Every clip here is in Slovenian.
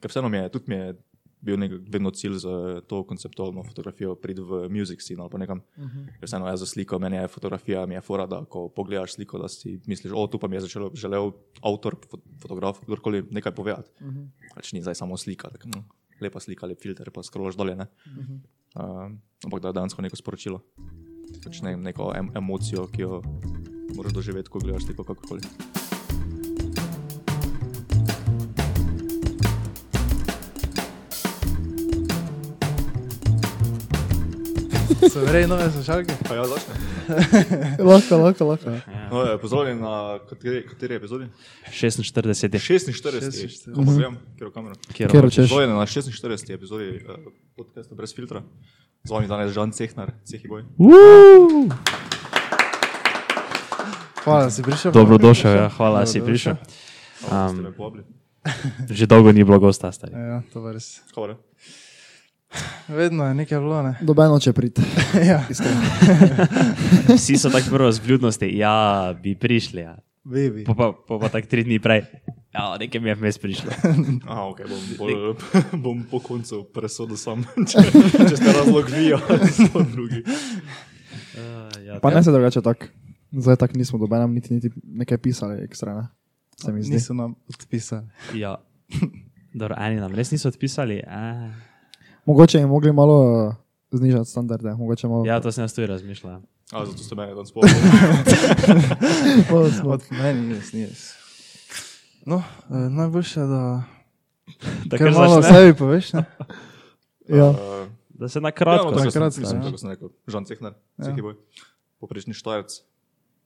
ker vseeno mi je, tudi mi je bil nek, vedno cilj za to konceptualno fotografijo, priti v music scene ali pa nekam. Uh -huh. Ker vseeno jaz za sliko, meni je fotografija, mi je fora, da ko pogledaš sliko, da si misliš, o, tu pa mi je začel, želel avtor, fo- fotograf, kdorkoli nekaj povedati. Uh -huh. Pač ni zdaj samo slika, tak, no, lepa slika, lep filter, pa scrollaš dolje, ne. Uh -huh. uh, ampak da je dejansko neko sporočilo. Pač ne, neko em emocijo, ki jo moraš doživeti, ko gledaš sliko kakorkoli. So verjetno nove slušalke? Pa ja, začne. lahko, lahko, lahko. No, eh, pozdravljeni na kateri, kateri epizodi? 46 je 46. Kako povem, kjer kamero? kjer Kjer hočeš. hočeš. Pozdravljeni na 46. epizodi uh, podcasta Brez filtra. Z vami danes Žan Cehnar, Cehiboj. Uuu, Hvala, da si prišel. Dobrodošel, ja, hvala, da si prišel. Um. Že dolgo ni bilo gosta, stari. Ja, to je res. Hvala. Vedno je nekaj bilo, ne? Dobeno če priti. ja, Vsi so tako prvo z vljudnosti, ja, bi prišli, ja. baby. Pa, pa, pa, pa tako tri dni prej. Ja, nekaj mi je vmes prišlo. Aha, ok, bom, bolj, bom po koncu presodil sam, če, če ste razlog vi ali so drugi. Uh, ja, Pa ne se drugače tako. Zdaj tako nismo dobenem niti, niti nekaj pisali ekstra, ne? Se mi zdi. Niso nam odpisali. ja. Dobro, eni nam res niso odpisali. Eh. Mogoče bi mogli malo uh, znižati standarde. Mogoče malo. Ja, to sem jaz tudi razmišljal. A, zato ste mene danes smo- Od meni ni res, ni res. No, eh, najboljše, da Da, kar malo o sebi poveš, ne? ja. Uh, da se na ja, kratko. no, sem- kratko, mislim, ja. tako sem rekel. Žan Cehnar, Cehiboj. Poprečni štajerc.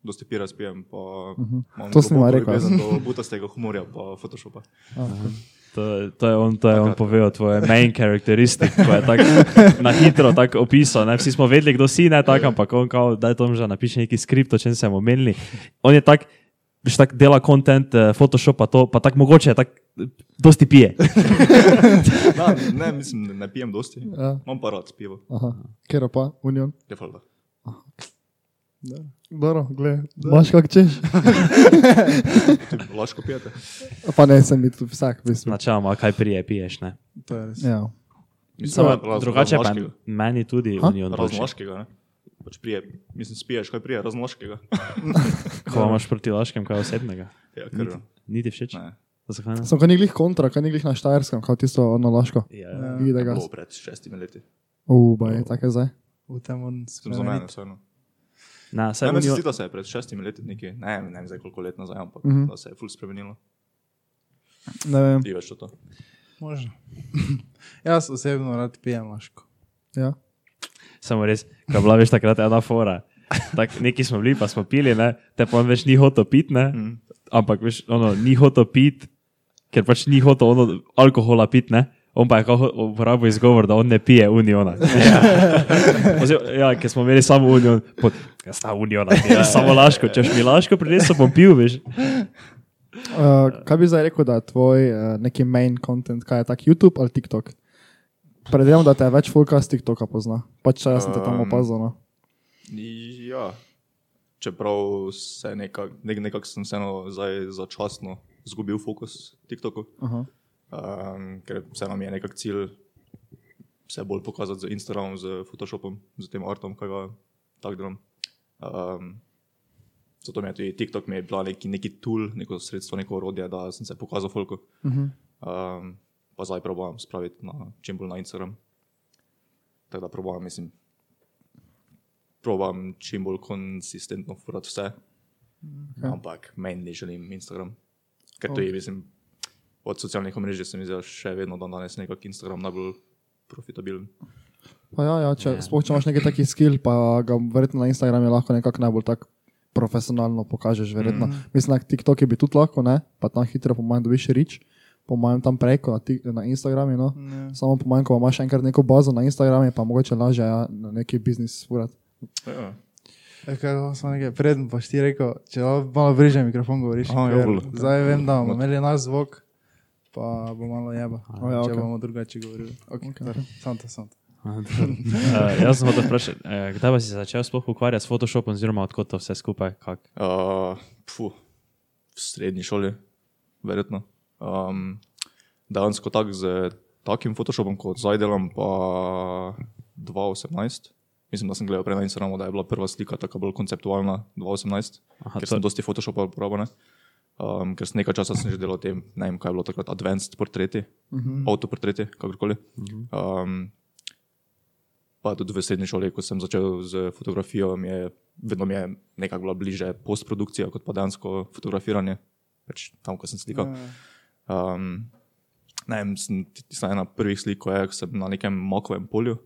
Dosti pira spijem, pa imam To sem vam rekel. ljubezen do butastega humorja, pa photoshopa. To, to je on, to je on povedal, tvoje main characteristic, ko je tako na hitro tako opisal. Ne? Vsi smo vedeli, kdo si, ne tako, ampak on kao, da je to že napiše neki skript, o čem se bomo omenili. On je tak, veš, tak dela kontent, uh, Photoshop, pa to, pa tako mogoče je tak, eh, dosti pije. Na, ne, mislim, ne, ne pijem dosti. Ja. Imam pa rad pivo. Aha. Kjer pa, Union. Je falda. Dobro, gled, imaš kak češ. Laško pijete? Pa ne, sem mi tu vsak, v bistvu. Načeloma, kaj prije piješ. Ne? To je res. Ja. Mislim, Samo, drugače pa meni tudi boljši. Raznoškega, ne? Pač prije, mislim, spiješ, kaj prije, raznoškega. Ko imaš proti laškem, kaj osebnega. Ja, Niti, ker, niti všeč. ne. Zakaj ne? Sem kaj ni glih kontra, kaj ni glih na Štajerskem, kot tisto ono laško. Ja. Ga. bilo pred šestimi leti. Ubaj, tako je zdaj. V tem on Sem za mene, vseeno. Na, Ne, saj zdi, da se je pred šestimi leti nekaj, ne, vem, ne vem zdaj koliko let nazaj, ampak Mhm. da se je ful spremenilo. Ne vem. Ti veš, to. Možno. Jaz osebno rad pijem laško. Ja. Samo res, ko je bila veš takrat ena fora. Tak, neki smo bili, pa smo pili, ne? te pa on več ni hotel piti, ne? Mm. ampak veš, ono, ni hotel piti, ker pač ni hotel ono, alkohola piti, ne? on pa je uporabil izgovor, da on ne pije uniona. Ja, ja ker smo imeli samo union, pod, ja, sta uniona, ja, samo laško, češ mi laško prinesel, bom pil, veš. Uh, kaj bi zdaj rekel, da je tvoj uh, neki main content, kaj je tak YouTube ali TikTok? Predvidevam, da te je več fulka z TikToka pozna. Pač jaz sem te tam Um, opazil. No. Ja, čeprav se nekako nek, nekak sem vseeno začasno izgubil fokus TikToku, Aha. um, ker vseeno mi je nekak cilj se bolj pokazati z Instagramom, z Photoshopom, z tem artom, kaj ga tako delam. Um, zato mi je tudi TikTok mi je bila neki, neki tool, neko sredstvo, neko orodje, da sem se pokazal folku. Uh -huh. Um, pa zdaj probujem spraviti na, čim bolj na Instagram. Tako da probujem, mislim, probujem čim bolj konsistentno furati vse. Okay. Ampak meni želim Instagram. Ker to je, mislim, od socialnih omrežij se mi zdi, da še vedno dan danes nekako Instagram najbolj profitabilen. Pa ja, ja, če, Ja. yeah. sploh če imaš neki taki skill, pa ga verjetno na Instagramu lahko nekako najbolj tako profesionalno pokažeš. Verjetno. Mm. Mislim, na TikToku bi tudi lahko, ne? pa tam hitro, po mojem, dobiš rič, po mojem, tam preko na, tik- na Instagramu. No? Ja. Samo po mojem, ko imaš enkrat neko bazo na Instagramu, pa mogoče lažje ja, na neki biznis furati. Ja. E, preden, pa si ti rekel, če malo bliže mikrofon govoriš. Aha, ja, ker. Zdaj vem, da bomo imeli naš zvok, pa bo malo jeba. A ja, če okej. bomo drugače govorili. Okay, okay. Sam to, sam to. Uh, jaz sem hotel vprašati, uh, kdaj pa si se začel sploh ukvarjati s Photoshopom, oziroma odkot to vse skupaj? Kak? Uh, fu, v srednji šoli, verjetno. Um, dejansko tako z takim Photoshopom, kot zdaj delam, pa 2018. Mislim, da sem gledal prej na Instagramu, da je bila prva slika tako bolj konceptualna 2018, Aha, ker to- sem dosti Photoshopa uporabil. Um, ker sem nekaj časa sem že delal tem, ne vem, kaj je bilo takrat, advanced portreti, uh -huh. autoportreti, kakorkoli. Uh -huh. um, pa tudi v srednji šoli, ko sem začel z fotografijo, mi je vedno mi je nekako bila bliže postprodukcija kot pa dejansko fotografiranje, pač tam, ko sem slikal. Um, ne vem, sem, tista ena prvih slik, ko je, sem na nekem makovem polju,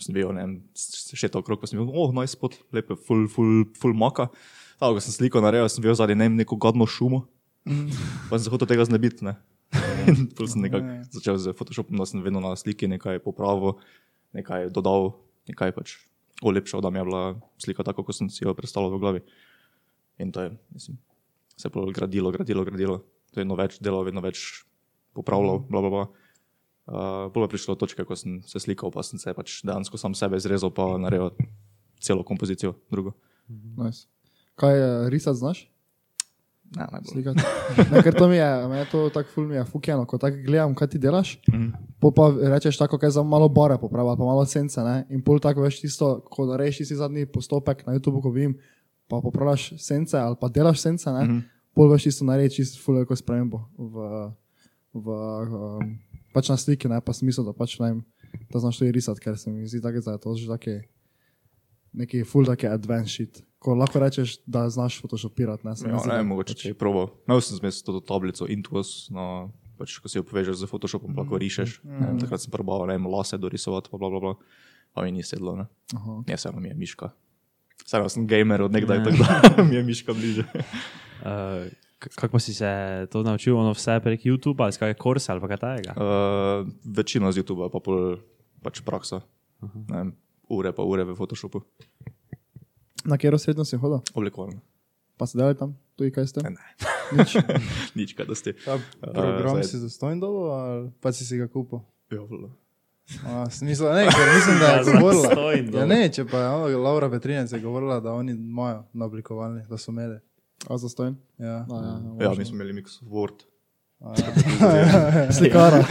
sem bil, ne vem, še to okrog, pa sem bil, oh, naj nice spot, lepe, full, full, full maka. Tako, ko sem sliko naredil, sem bil zadnji, ne vem, neko gadno šumo. Pa sem se hotel tega znebiti, ne. Pol sem nekako začel z Photoshopom, da sem vedno na sliki nekaj popravil, nekaj dodal, nekaj pač olepšal, da mi je bila slika tako, kot sem si jo predstavljal v glavi. In to je, mislim, se je gradilo, gradilo, gradilo. Vedno več delal, vedno več popravljal, bla, bla, bla. Uh, Bolj je prišlo do točke, ko sem se slikal, pa sem se pač dejansko sam sebe izrezal, pa naredil celo kompozicijo. Nice. Kaj je risati znaš? Ne, najbolj. Slikati? Ne, ker to mi je, me je to tako ful mi je fukeno, ko tako gledam, kaj ti delaš. Mhm. Pol pa rečeš tako, kaj za malo bore popravi, ali pa malo sence, ne? In pol tako veš tisto, ko narediš tisti zadnji postopek na YouTubu, ko vidim, pa popravljaš sence ali pa delaš sence, ne? Mhm. Pol veš tisto narediš čisto ful veliko spremembo v, v um, pač na sliki, ne? Pa smisel, da pač ne vem, da znaš to risati, ker se mi zdi da je to že taki neki full taki advanced shit. Ko lahko rečeš, da znaš photoshopirati, ne? Se mi Ja, ne, mogoče če je probo. Imel sem zmes to tablico Intuos, no, pač, ko si jo povežeš z Photoshopom, lahko rišeš. Ne vem, Takrat sem probal, ne vem, lase dorisovati, pa bla bla bla. Pa mi ni sedlo, ne. Aha. Ja, vseeno mi je miška. Vseeno sem gamer od nekdaj, tako da mi je miška bliže. Uh, kako si se to naučil, ono vse prek YouTuba ali skaj kursa ali pa kaj takega? Uh, večina z YouTuba, pa pol pač praksa. Ne vem, ure pa ure v Photoshopu. Na katero srednjo si hodil? Oblikovalno. Pa si delali tam, tudi kaj ste? Ne. Nič. Nič, kaj da ste. Ta program zdaj- si zastojen dobo, ali pa si si ga kupil? Ja, vlo. Smisel, ne, ker mislim, da je Ja, govorila. Ja, ne, če pa je ona, Laura Petrinec je govorila, da oni imajo na oblikovalni, da so imeli. A zastojen? Ja. A, ja, Ja, možno. mi smo imeli mix Word. Slikara.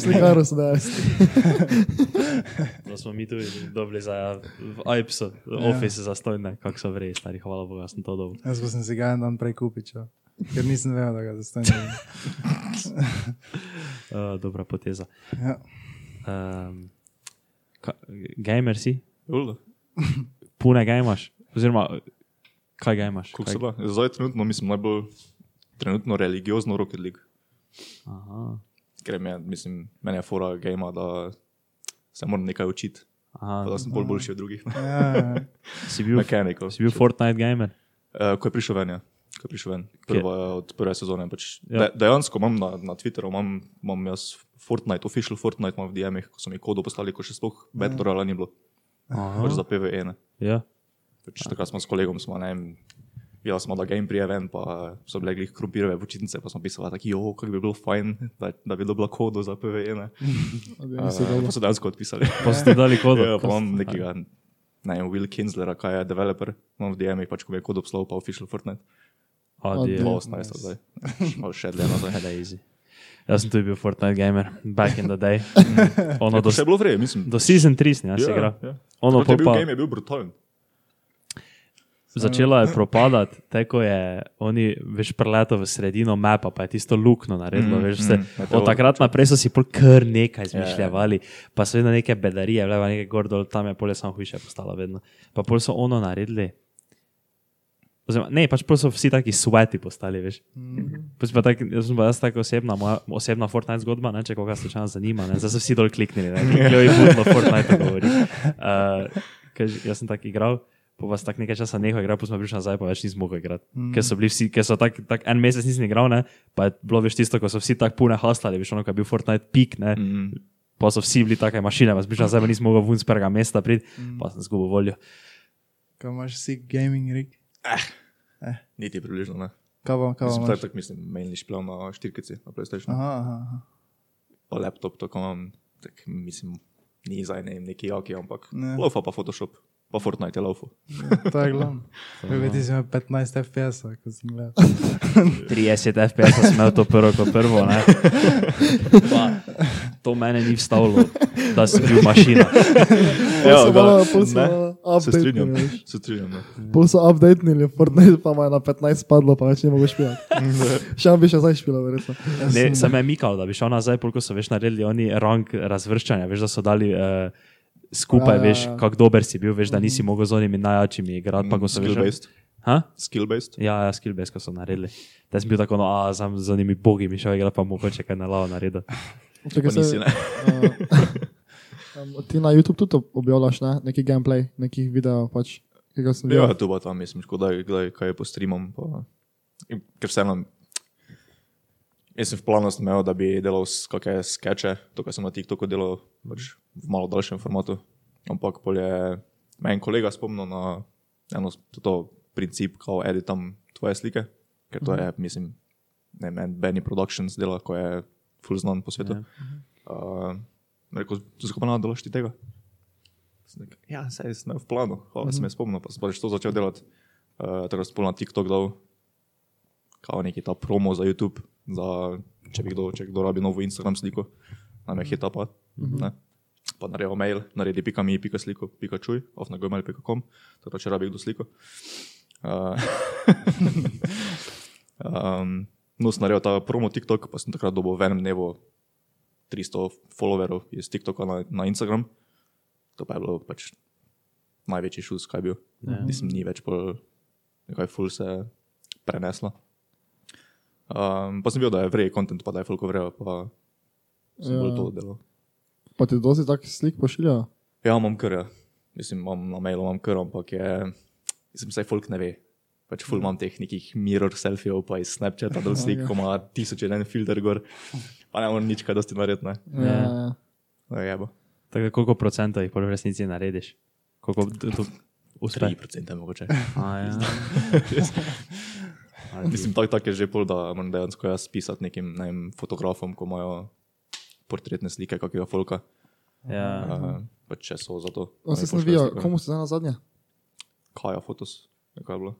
Slikara so da. Da smo mi tudi dobili za v IPS, v Office za stojne, kako so vrej, stari, hvala Bogu, sem to dobil. Jaz sem si ga en dan prej kupil, čo. ker nisem vedel, da ga zastojen. Uh, dobra poteza. Ja. Um, ka, gamer si? Vlo. Pune ga imaš? Oziroma, kaj ga imaš? Zdaj trenutno mislim najbolj trenutno religiozno Rocket League. Aha. Ker me, mislim, meni je fora gama, da se moram nekaj učiti, Aha. da sem bolj boljši od drugih. Ja, ja. Si bil, Mechanical. si bil Fortnite gamer? Uh, ko je prišel ven, ja. Ko je prišel ven. Prva, je od prve sezone. Pač, Ja. ja. de, dejansko imam na, na Twitteru, imam, imam jaz Fortnite, official Fortnite imam v DM-ih, ko so mi kodo poslali, ko še sploh Battle Royale ni bilo. Aha. Pač za PVE. Ne. Ja. Pač, takrat smo s kolegom, smo, ne vem, videli smo, da game prije ven, pa so bile glih krompirove počitnice, pa smo pisali, tako, jo, kako bi bilo fajn, da, da bi dobila kodo za PVE. Ne. Ja, Uh, pa so dejansko odpisali. Pa ste dali kodo. Ja, pa imam nekega, ne vem, Will Kinslera, kaj je developer, imam v DM-ih, pač ko mi je kod obslal, pa official Fortnite. Adijo. 2018 zdaj. Malo še dlje nazaj. Lazy. Jaz sem tudi bil Fortnite gamer, back in the day. ono To do, še je bilo vrej, mislim. do season 3 sem jaz igral. ja. Ono Takrat je bil pa game je bil brutalen. Začelo je propadati, tako je oni veš preleto v sredino mapa, pa je tisto lukno naredilo. Mm, veš, se, mm, od takrat naprej so si pol kar Ja, nekaj izmišljali, pa so vedno neke bedarije, vleva nekaj gor dol, tam je polje samo hujše postalo vedno. Pa pol so ono naredili. Oziroma, ne, pač pol so vsi taki sveti postali, veš. Pa tak, jaz sem pa jaz tako osebna, moja osebna Fortnite zgodba, ne, če koga slučajno zanima, ne, zdaj so vsi dol kliknili, ne, kliknili in budno Fortnite govori. Uh, kaj, že- jaz sem tako igral, pa vas tako nekaj časa nehal igrati, pa smo prišli nazaj, pa več nisem mogel igrati. Mm. Ker so bili vsi, ker so tak, tak en mesec nisem igral, ne, pa je bilo veš tisto, ko so vsi tako pune haslali, veš ono, ko je bil Fortnite pik, ne, mm. pa so vsi bili take mašine, pa sem prišel nazaj, pa nisem mogel ven z prvega mesta priti, mm. pa sem zgubil voljo. Kaj imaš si gaming rig? Niti približno ne. Kaj pa, kaj pa Mislim, imaš? tak, mislim, mainly špijal na štirkici, na PlayStation. Aha, aha, aha. Pa laptop, tako imam, tak, mislim, ni zdaj ne, vem, neki jaki, ampak Ne. lofa pa Photoshop. Pa Fortnite je laufo. To je glavno. Si imel 15 FPS, ko sem gledal. 30 FPS sem imel to prvo kot prvo. Ne? Pa, to mene ni vstavilo, da sem bil mašina. Malo- pol so ne, Se strinjam, se strinjam. Pol so updatenili, Fortnite pa ima na 15 padlo, pa več ne mogo špilati. Še bi še zdaj špilal, verjetno. Ne, sem je mikal, da bi šel nazaj, polko so veš naredili oni rang razvrščanja, veš, da so dali uh, skupaj, Ja, ja, veš, ja. kako dober si bil, veš, da nisi mogel z onimi najjačimi igrati. Pa ko so veš, Skill-based. Skill-based. Ja, ja, skill base, ko so naredili. Da sem bil tako, no, a sam z onimi bogi mi šel igrati, pa mogoče kaj na lavo naredil. Čakaj, Pa nisi, se, ne. um, ti na YouTube tudi objavljaš ne? neki gameplay, nekih videov, pač, Ja, tu pa tam, mislim, kdaj kaj je po streamom. Pa... in Ker vseeno, jaz sem v planu imel, da bi delal s- kakšne skeče, to, kar sem na TikToku delal pač v malo daljšem formatu. Ampak pol je me en kolega spomnil na eno s- to princip, ko editam tvoje slike, ker to je, mislim, ne vem, Benny Productions dela, ko je full znan po svetu. Uh, rekel, zakaj pa ne delaš ti tega? Rekel, Ja, saj sem v planu, hvala, mm -hmm. sem jaz spomnil, pa sem pač to začel delati. Uh, tako sem pol na TikTok dal, kao neki ta promo za YouTube, za, če bi kdo, če kdo rabi novo Instagram sliko, nam je hita pa. Mm -hmm. Pa naredil mail, naredi pika mi, pika sliko, pika čuj, ofnagomail.com, tako da če rabi kdo sliko. Uh, um, no, sem naredil ta promo TikTok, pa sem takrat dobil v enem dnevu 300 followerov iz TikToka na, na Instagram. To pa je bilo pač največji šus, kaj je bil. Ja. Mislim, ni več pol, nekaj ful se preneslo. Um, pa sem videl, da je vrej kontent, pa da je fulko vrejo, pa sem Ja. bolj to delal. Pa ti dosti takih slik pošiljajo? Ja, imam kar, ja. mislim, imam na mailu imam kar, ampak je, mislim, saj folk ne ve. Pač ful imam teh nekih mirror selfijev, pa iz Snapchata dol slik, ko ima tisoč en filter gor, pa ne morem nič kaj dosti narediti, ne. Ja. ja. No, jebo. Tako, koliko procentov jih pol v resnici narediš? Koliko to, to uspe? 3% mogoče. A, ja. Mislim, tako tak je že pol, da moram dejansko jaz pisati nekim ne vem, fotografom, ko imajo portretne slike kakega folka. ja. Uh, pa če so za to. No, se slike. komu si zdaj na zadnje? Kaja fotos, nekaj je bilo.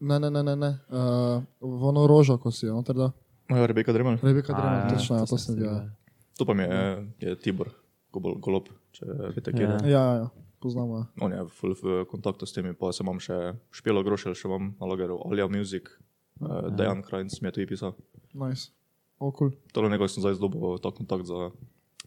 Ne, ne, ne, ne, ne. Uh, v ono rožo, ko si jo, noter da. No, ja, Rebeka Dremelj. Rebeka Dremelj, ja, točno, ja, to sem sem videl. videl. To pa mi je, je Tibor, Gobol, Golob, če veste, kje Ja. je. Ja, ja, ja, poznamo. ja. On je full v kontaktu s temi, pa se imam še Špelo Grošelj, še imam na lageru Alja Music, uh, Dejan Krajnc mi je tudi pisal. Nice. Okul. To je nekaj, sem zdaj zdobil ta kontakt za...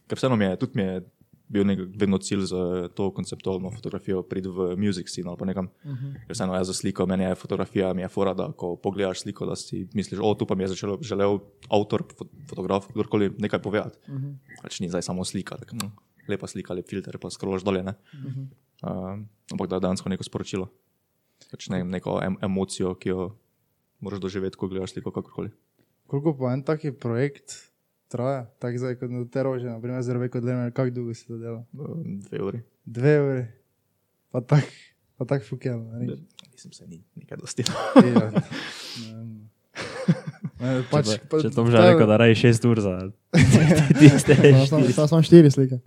Ker vseeno mi je, tudi mi je bil nek, vedno cilj za to konceptualno fotografijo priti v music scene ali pa nekam. Uh -huh. Ker vseeno jaz za sliko, meni je fotografija, mi je fora, da ko pogledaš sliko, da si misliš, o, tu pa mi je začel, želel avtor, fo fotograf, kdorkoli nekaj povedati. Uh -huh. Pač ni zdaj samo slika, tak, no, lepa slika, lep filter, pa scrollaš dolje, ne. Uh -huh. uh, ampak da je dejansko neko sporočilo. Pač ne, neko em emocijo, ki jo moraš doživeti, ko gledaš sliko kakorkoli. Koliko pa en taki projekt traja? Tako zdaj, kot na te rože, naprimer, za Rebeko Dremelj, kako dolgo si to delal? Uh, dve uri. Dve ure. Pa tak, pa tak fukel. ne? Mislim, se ni nekaj dosti. Ja. Ne vem. Ne, Pač, Če, pa- pa, če Tom že to je- rekel, da raje 6 ur za tiste Zdaj sem- štiri. Zdaj sem štiri slike.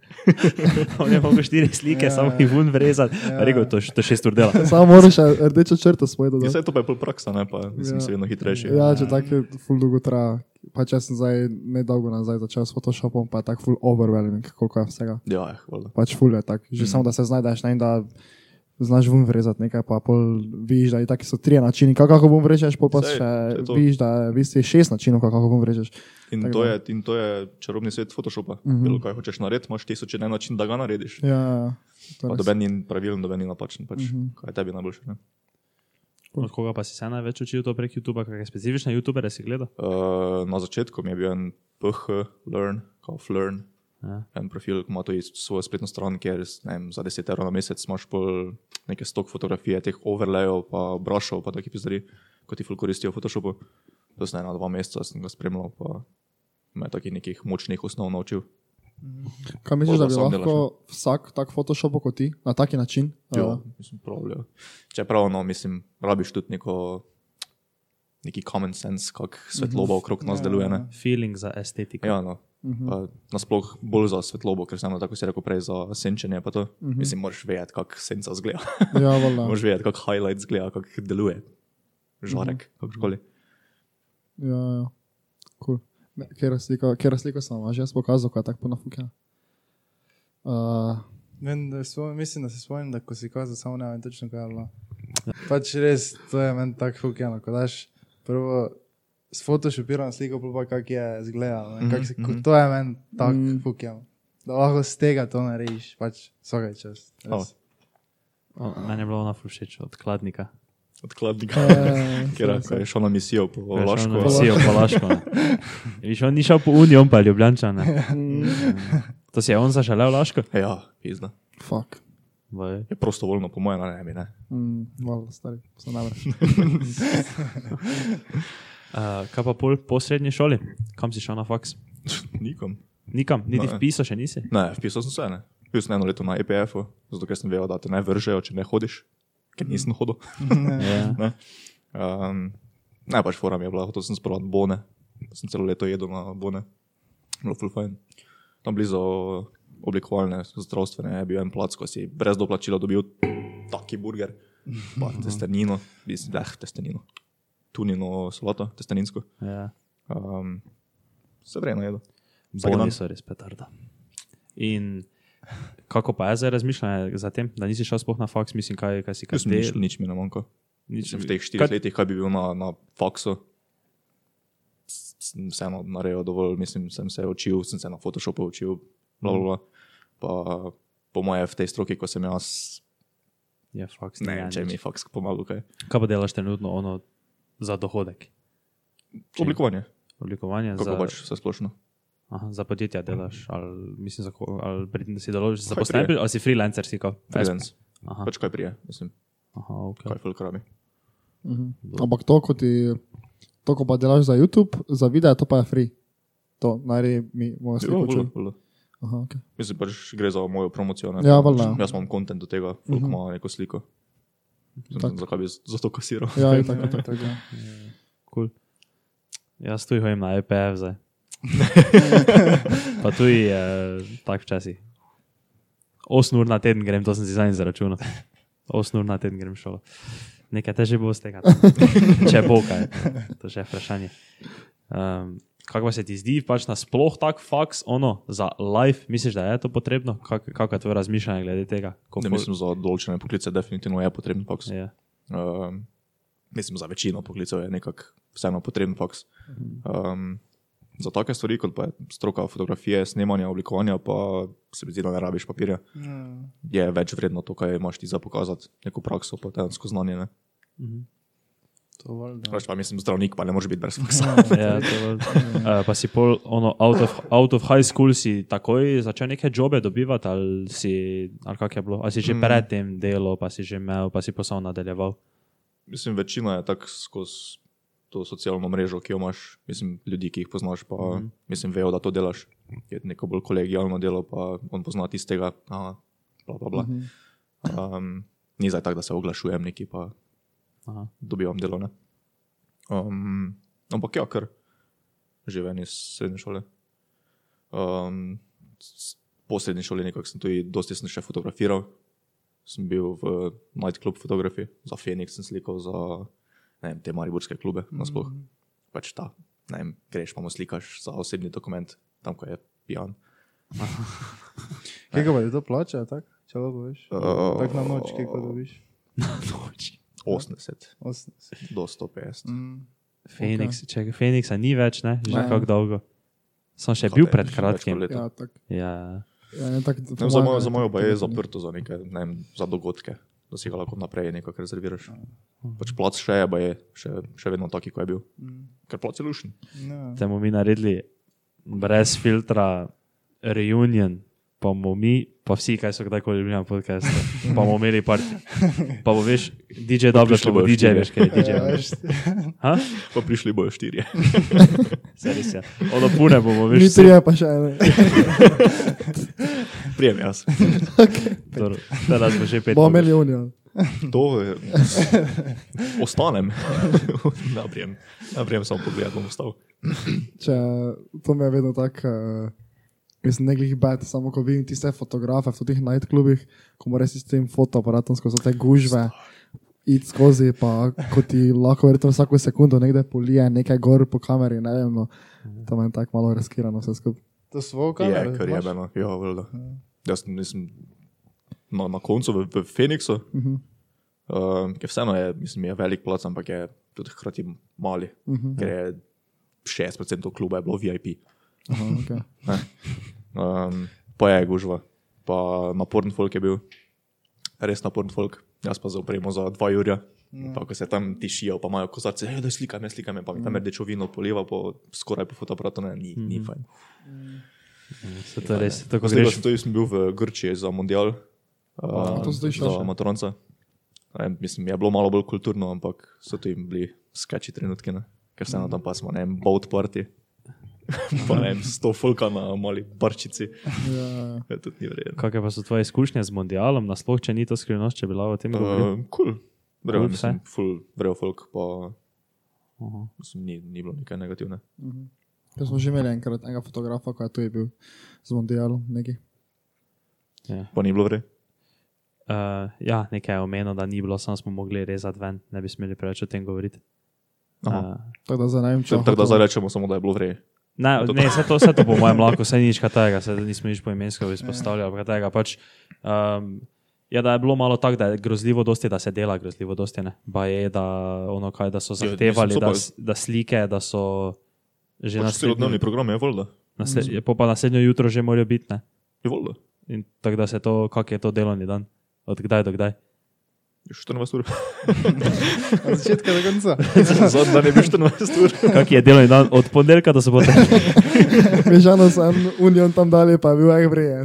On je mogel 4 slike, Ja. samo jih vun vrezati. Ja. Rekel, to, to 6 ur dela. Samo moraš še rdečo črto svoj Ja, dodati. vse to pa je pol praksa, ne pa mislim, Ja. ja. se vedno hitrejši. Ja, če tako je, ful dolgo traja. Pa če sem zdaj nedolgo nazaj začel s Photoshopom, pa je tako ful overwhelming, koliko je vsega. Ja, ja, hvala. Pač ful je tako. Že mm. samo da se znajdeš, ne, da znaš vun vrezati nekaj, pa pol vidiš, da je taki so tri načini, kako kako vun vrežeš, pol pa Sej, še vidiš, da je v bistvu šest načinov, kako kako vun vrežeš. In Tako to, je, in to je čarobni svet Photoshopa. Mm. -hmm. Bilo kaj hočeš narediti, imaš tisoč en način, da ga narediš. Ja, ja, ja. Doben ni pravilen, doben ni napačen. Pač, mm. -hmm. Kaj je tebi najboljše? Ne? Od koga pa si se največ učil to prek YouTube, kakšne specifične YouTubere si gledal? Uh, na začetku mi je bil en PH, Learn, Kauf Learn, Ja. en profil, ki ima to iz svojo spletno stran, kjer ne vem, za 10 evrov na mesec imaš pol neke stok fotografije, teh overlayov, pa brushov, pa taki pizdari, kot ti ful koristijo v Photoshopu. To sem ena, dva meseca sem ga spremljal, pa me je takih nekih močnih osnov naučil. Kaj misliš, Pol da bi lahko vsak tak Photoshop kot ti, na taki način? Ja, uh, mislim, prav, ja. Čeprav, no, mislim, rabiš tudi neko neki common sense, kako svetloba okrog nas deluje. Ne? Feeling za estetiko. Ja, no. Pa Nasploh bolj za svetlobo, ker sem tako si rekel prej za senčenje. pa to. Mislim, moraš vedeti, kako senca zgleda. Ja, moraš vedeti, kako highlight zgleda, kako deluje. Žarek, kakorkoli. Ja, ja. Cool. Ne, Kjer sliko, kjer sliko sem vam že jaz pokazal, ko je tako ponafukjena. Uh, Vem, da spomnim, mislim, da se spomnim, da ko si kazal, samo ne vem točno kaj je bilo. Pač res, to je meni tako fukjeno, ko daš prvo s photoshopirano sliko, pa kak je zgledalo. Mm -hmm. se, ko, to je meni tako mm. fukjeno. Da lahko z tega to narediš, pač vsakaj čas. res. Oh. O, Meni je bilo ona všeč od kladnika. Odkladnika. eh, Ker ko je šel na misijo po Laško. ono Visijo po Laško. on ni šel po Unijo, on pa je Ljubljančan. To si je on zaželel Laško? Ja, pizda. fuck. Vaj. Je prostovoljno, po mojem, ne bi. Ne. Mm, valjda, stari, sem najbolj. Uh, kaj pa pol po srednji šoli? Kam si šel na faks? Nikom. Nikam, niti Ne. vpisal še nisi. Ne, vpisal sem se. Ne. Bil sem eno leto na EPF-u, zato ker sem vedel, da te ne vržejo, če ne hodiš, ker nisem hodil. Ja. Ne. Um, ne, pač forum je bila, hotel sem sprovat bone. Sem celo leto jedel na bone. Bilo full fajn. Tam blizu oblikovalne zdravstvene je bil en plac, ko si brez doplačila dobil taki burger. Pa testenino, mislim, da testenino. Tunino solato, testeninsko. Ja. Um, se vredno jedo. Dan. so res petarda. In kako pa je zdaj razmišljanje za tem, da nisi šel sploh na faks, mislim, kaj, kaj si kaj sem nič, nič mi ne manjka. nič, v teh štirih letih, kaj bi bil na, na faksu, sem vseeno naredil dovolj, mislim, sem se učil, sem se na Photoshopu učil, bla, bla, bla. Pa po moje v tej stroki, ko sem jaz, Je faks. ne ja, vem, če mi je faks pomagal, kaj. Kaj pa delaš trenutno ono za dohodek? Oblikovanje, Oblikovanje kako za, pač vse splošno. aha, za podjetja delaš, ali mislim, za, ali pri- si deloš za prije? ali si freelancer si ko? Freelance, Aha, pač kaj prije, mislim, aha, ok. kaj ful krabi. Mhm. Ampak to, ko ti, to, ko pa delaš za YouTube, za video, to pa je free. To, naj mi bomo Ja, Aha, okay. Mislim, pač gre za mojo promocijo. Ne, Ja, valjda. Jaz imam kontent do tega, ful, mm -hmm. ima neko sliko. Tak. Zakaj bi za to kasiral? Ja, je tako. Ja, tako. tako. Cool. Jaz tu hodim na EPF zdaj. pa tu je tak včasih. 8 ur na teden grem, to sem si zadnji zaračunal. 8 ur na teden grem šolo. Nekaj teže bo stekati. Če bo kaj, to je vprašanje. Um, kako se ti zdi, pač na sploh tak faks, ono, za life, misliš, da je to potrebno? Kak, kako je tvoje razmišljanje glede tega? Ko Ne, mislim, za določene poklice definitivno je potreben faks. Ja. Um, mislim, za večino poklicev je nekako vseeno potreben faks. Um, za take stvari, kot pa je stroka fotografije, snemanja, oblikovanja, pa se mi zdi, da ne rabiš papirja. Ja. Je več vredno to, kaj imaš ti za pokazati, neko prakso, pa dejansko znanje. Ne? To valjda. Pač pa mislim, zdravnik pa ne more biti brez faksa. Ja, to, uh, pa si pol, ono, out of, out of high school si takoj začel neke jobe dobivati, ali si, ali kak je bilo, ali si že predtem delal, pa si že imel, pa si posel nadaljeval. Mislim, večina je tako skozi to socialno mrežo, ki jo imaš, mislim, ljudi, ki jih poznaš, pa mm mislim, vejo, da to delaš. Je neko bolj kolegijalno delo, pa on pozna tistega, aha, bla, bla, bla. Mm -hmm. um, ni zdaj tako, da se oglašujem neki, pa Aha. dobivam delo. Ne? Um, ampak ja, kar živim iz srednje šole. Um, po srednji šoli nekako sem tudi dosti sem še fotografiral. Sem bil v nightclub fotografiji, za Phoenix sem slikal, za ne vem, te mariborske klube mm -hmm. nasploh. Pač ta, ne vem, greš pa mu slikaš za osebni dokument, tam ko je pijan. Kaj pa ti to plača, tako? Če lahko veš. Uh, Tako na noč, kaj ko dobiš. 80 80. do 150. Mm. Phoenix, okay. če Phoenixa ni več, ne, že Ne. kako dolgo. Sem še Kaj bil pred kratkim. Ja, tak, Ja, ja, ne, tak, Ne, za mojo, za mojo pa je zaprto za nekaj, ne vem, za dogodke, da si ga lahko naprej nekako rezerviraš. Pač plac še je, je še, še vedno taki, kot je bil. Ker plac je lušen. Ja. temu mi naredili brez filtra reunion, pa bomo mi, pa vsi, kaj so kdajkoli bili na podkastu, pa bomo imeli parti. Pa bo veš, DJ dobro, če bo DJ, veš, kaj je DJ. Ja, veš, Ha? Pa prišli bojo štirje. Se res je. Ono pune bomo, veš, vsi- trije, pa še ene. Prijem jaz. Dobro, Teraz bo že pet. Bomo bomo imeli unijo. To je. Ostanem. Naprijem. Naprijem samo pogled, bom ostal. Če, to me je vedno tako, uh, mislim, ne glih bed, samo ko vidim tiste fotografe v teh nightklubih, ko moraš s tem fotoaparatom skozi te gužve iti skozi, pa ko ti lahko verjetno vsako sekundo nekde polije nekaj gor po kameri, ne vem, no, to me je tako malo riskirano vse skupaj. To Je, kamero. ker je imaš? beno. Ja, valjda. Jaz nisem na, na koncu v, v Phoenixu, uh -huh. uh, ki vseeno je, mislim, je velik plac, ampak je tudi hkrati mali, uh -huh. ker je 60% kluba je bilo VIP. Aha, okay. Um, pa je gužva, pa naporen folk je bil, res naporen folk. Jaz pa za opremo za dva jurja. No. Pa ko se tam tišijo, pa imajo kozarce, da slikam, jaz slikam, pa mi tam rdečo vino poliva, po, skoraj po fotoaparatu, ne, ni, ni fajn. Se to res, tako Zdaj, greš. sem, to sem bil v Grčiji za mundial, uh, še za še. Maturanca. Ne, mislim, je bilo malo bolj kulturno, ampak so tu jim bili sketchy trenutki, ne? ker se tam pa smo, ne vem, boat party. pa ne sto fulka na mali barčici. Ja, Je tudi ni verjetno. Kakšne pa so tvoje izkušnje z mundialom, nasploh, če ni to skrivnost, če bi lahko o tem govoril? Uh, cool. Vrejo, Cool mislim, full, vrejo folk, pa Aha. mislim, ni, ni bilo nekaj negativne. Ker smo že imeli enkrat enega fotografa, ko je tu je bil z mondialom, neki. Ja. Pa ni bilo vrej. Uh, ja, nekaj je omenil, da ni bilo, samo smo mogli rezati ven, ne bi smeli preveč o tem govoriti. Aha. Uh, Tako da zdaj rečemo samo, da je bilo vrej. Ne, ne vse to, vse to po mojem lahko, vse nič tega, se nismo nič poimensko izpostavljali. Tega, pač, um, je, da je bilo malo tako, da je grozljivo dosti, da se dela grozljivo dosti. Ne? Ba je, da, ono, kaj, da so Ja, zahtevali, da, da slike, da so že Pač celodnevni program je voljda. nasled, je pa naslednjo jutro že morajo biti. Ne? Je voljda. In tako da se to, kak je to delovni dan, od kdaj do kdaj. 14 ur. Od začetka do konca. Zadnji dan je bil 14 ur. Kak je delovni dan od ponedeljka do sobote? Mežano sem Union tam dalje, pa je bil ek vrejen.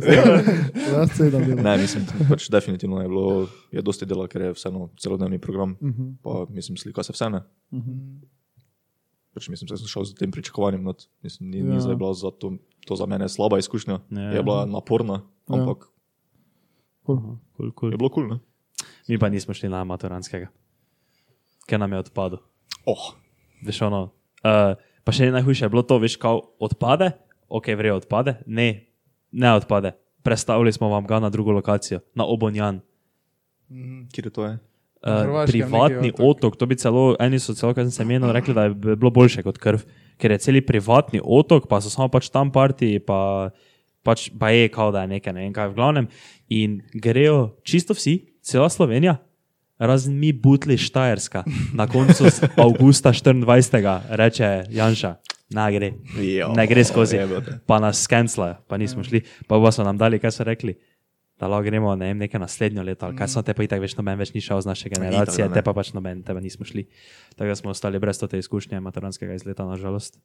Jaz sedem delo. Ne, mislim, pač definitivno je bilo, je dosti dela, ker je vseeno celodnevni program. Mhm. Pa mislim, slika se vse ne. Pač mislim, da sem šel z tem pričakovanjem. Not. Mislim, ni, Ja. ni zdaj bila za to, to za mene slaba izkušnja. Ja. Je bila naporna, Ja. ampak Cool. Cool, cool. je bilo kul. Cool, Mi pa nismo šli na maturanskega, ker nam je odpadel. oh, Veš, ono, uh, pa še najhujše je bilo to, veš, kao odpade, ok, vrejo odpade, ne, ne odpade. Prestavili smo vam ga na drugo lokacijo, na Obonjan. kje je to? Je? Uh, privatni otok. otok. to bi celo, eni so celo, kar sem se menil, rekli, da je bi bilo boljše kot krv, ker je celi privatni otok, pa so samo pač tam parti, pa, pač pa je kao da je nekaj, ne vem kaj v glavnem. In grejo čisto vsi, cela Slovenija, razen mi butli Štajerska, na koncu avgusta 24. reče Janša. Ne gre, Jo, ne gre skozi, pa nas skenslajo, pa nismo šli. Pa pa so nam dali, kaj so rekli, da lahko gremo ne vem, neke naslednjo leto, ali kaj so te pa itak več noben več ni šel z naše generacije, Itak, da ne. te pa pač noben, te pa nismo šli. Tako da smo ostali brez te izkušnje maturanskega izleta, nažalost.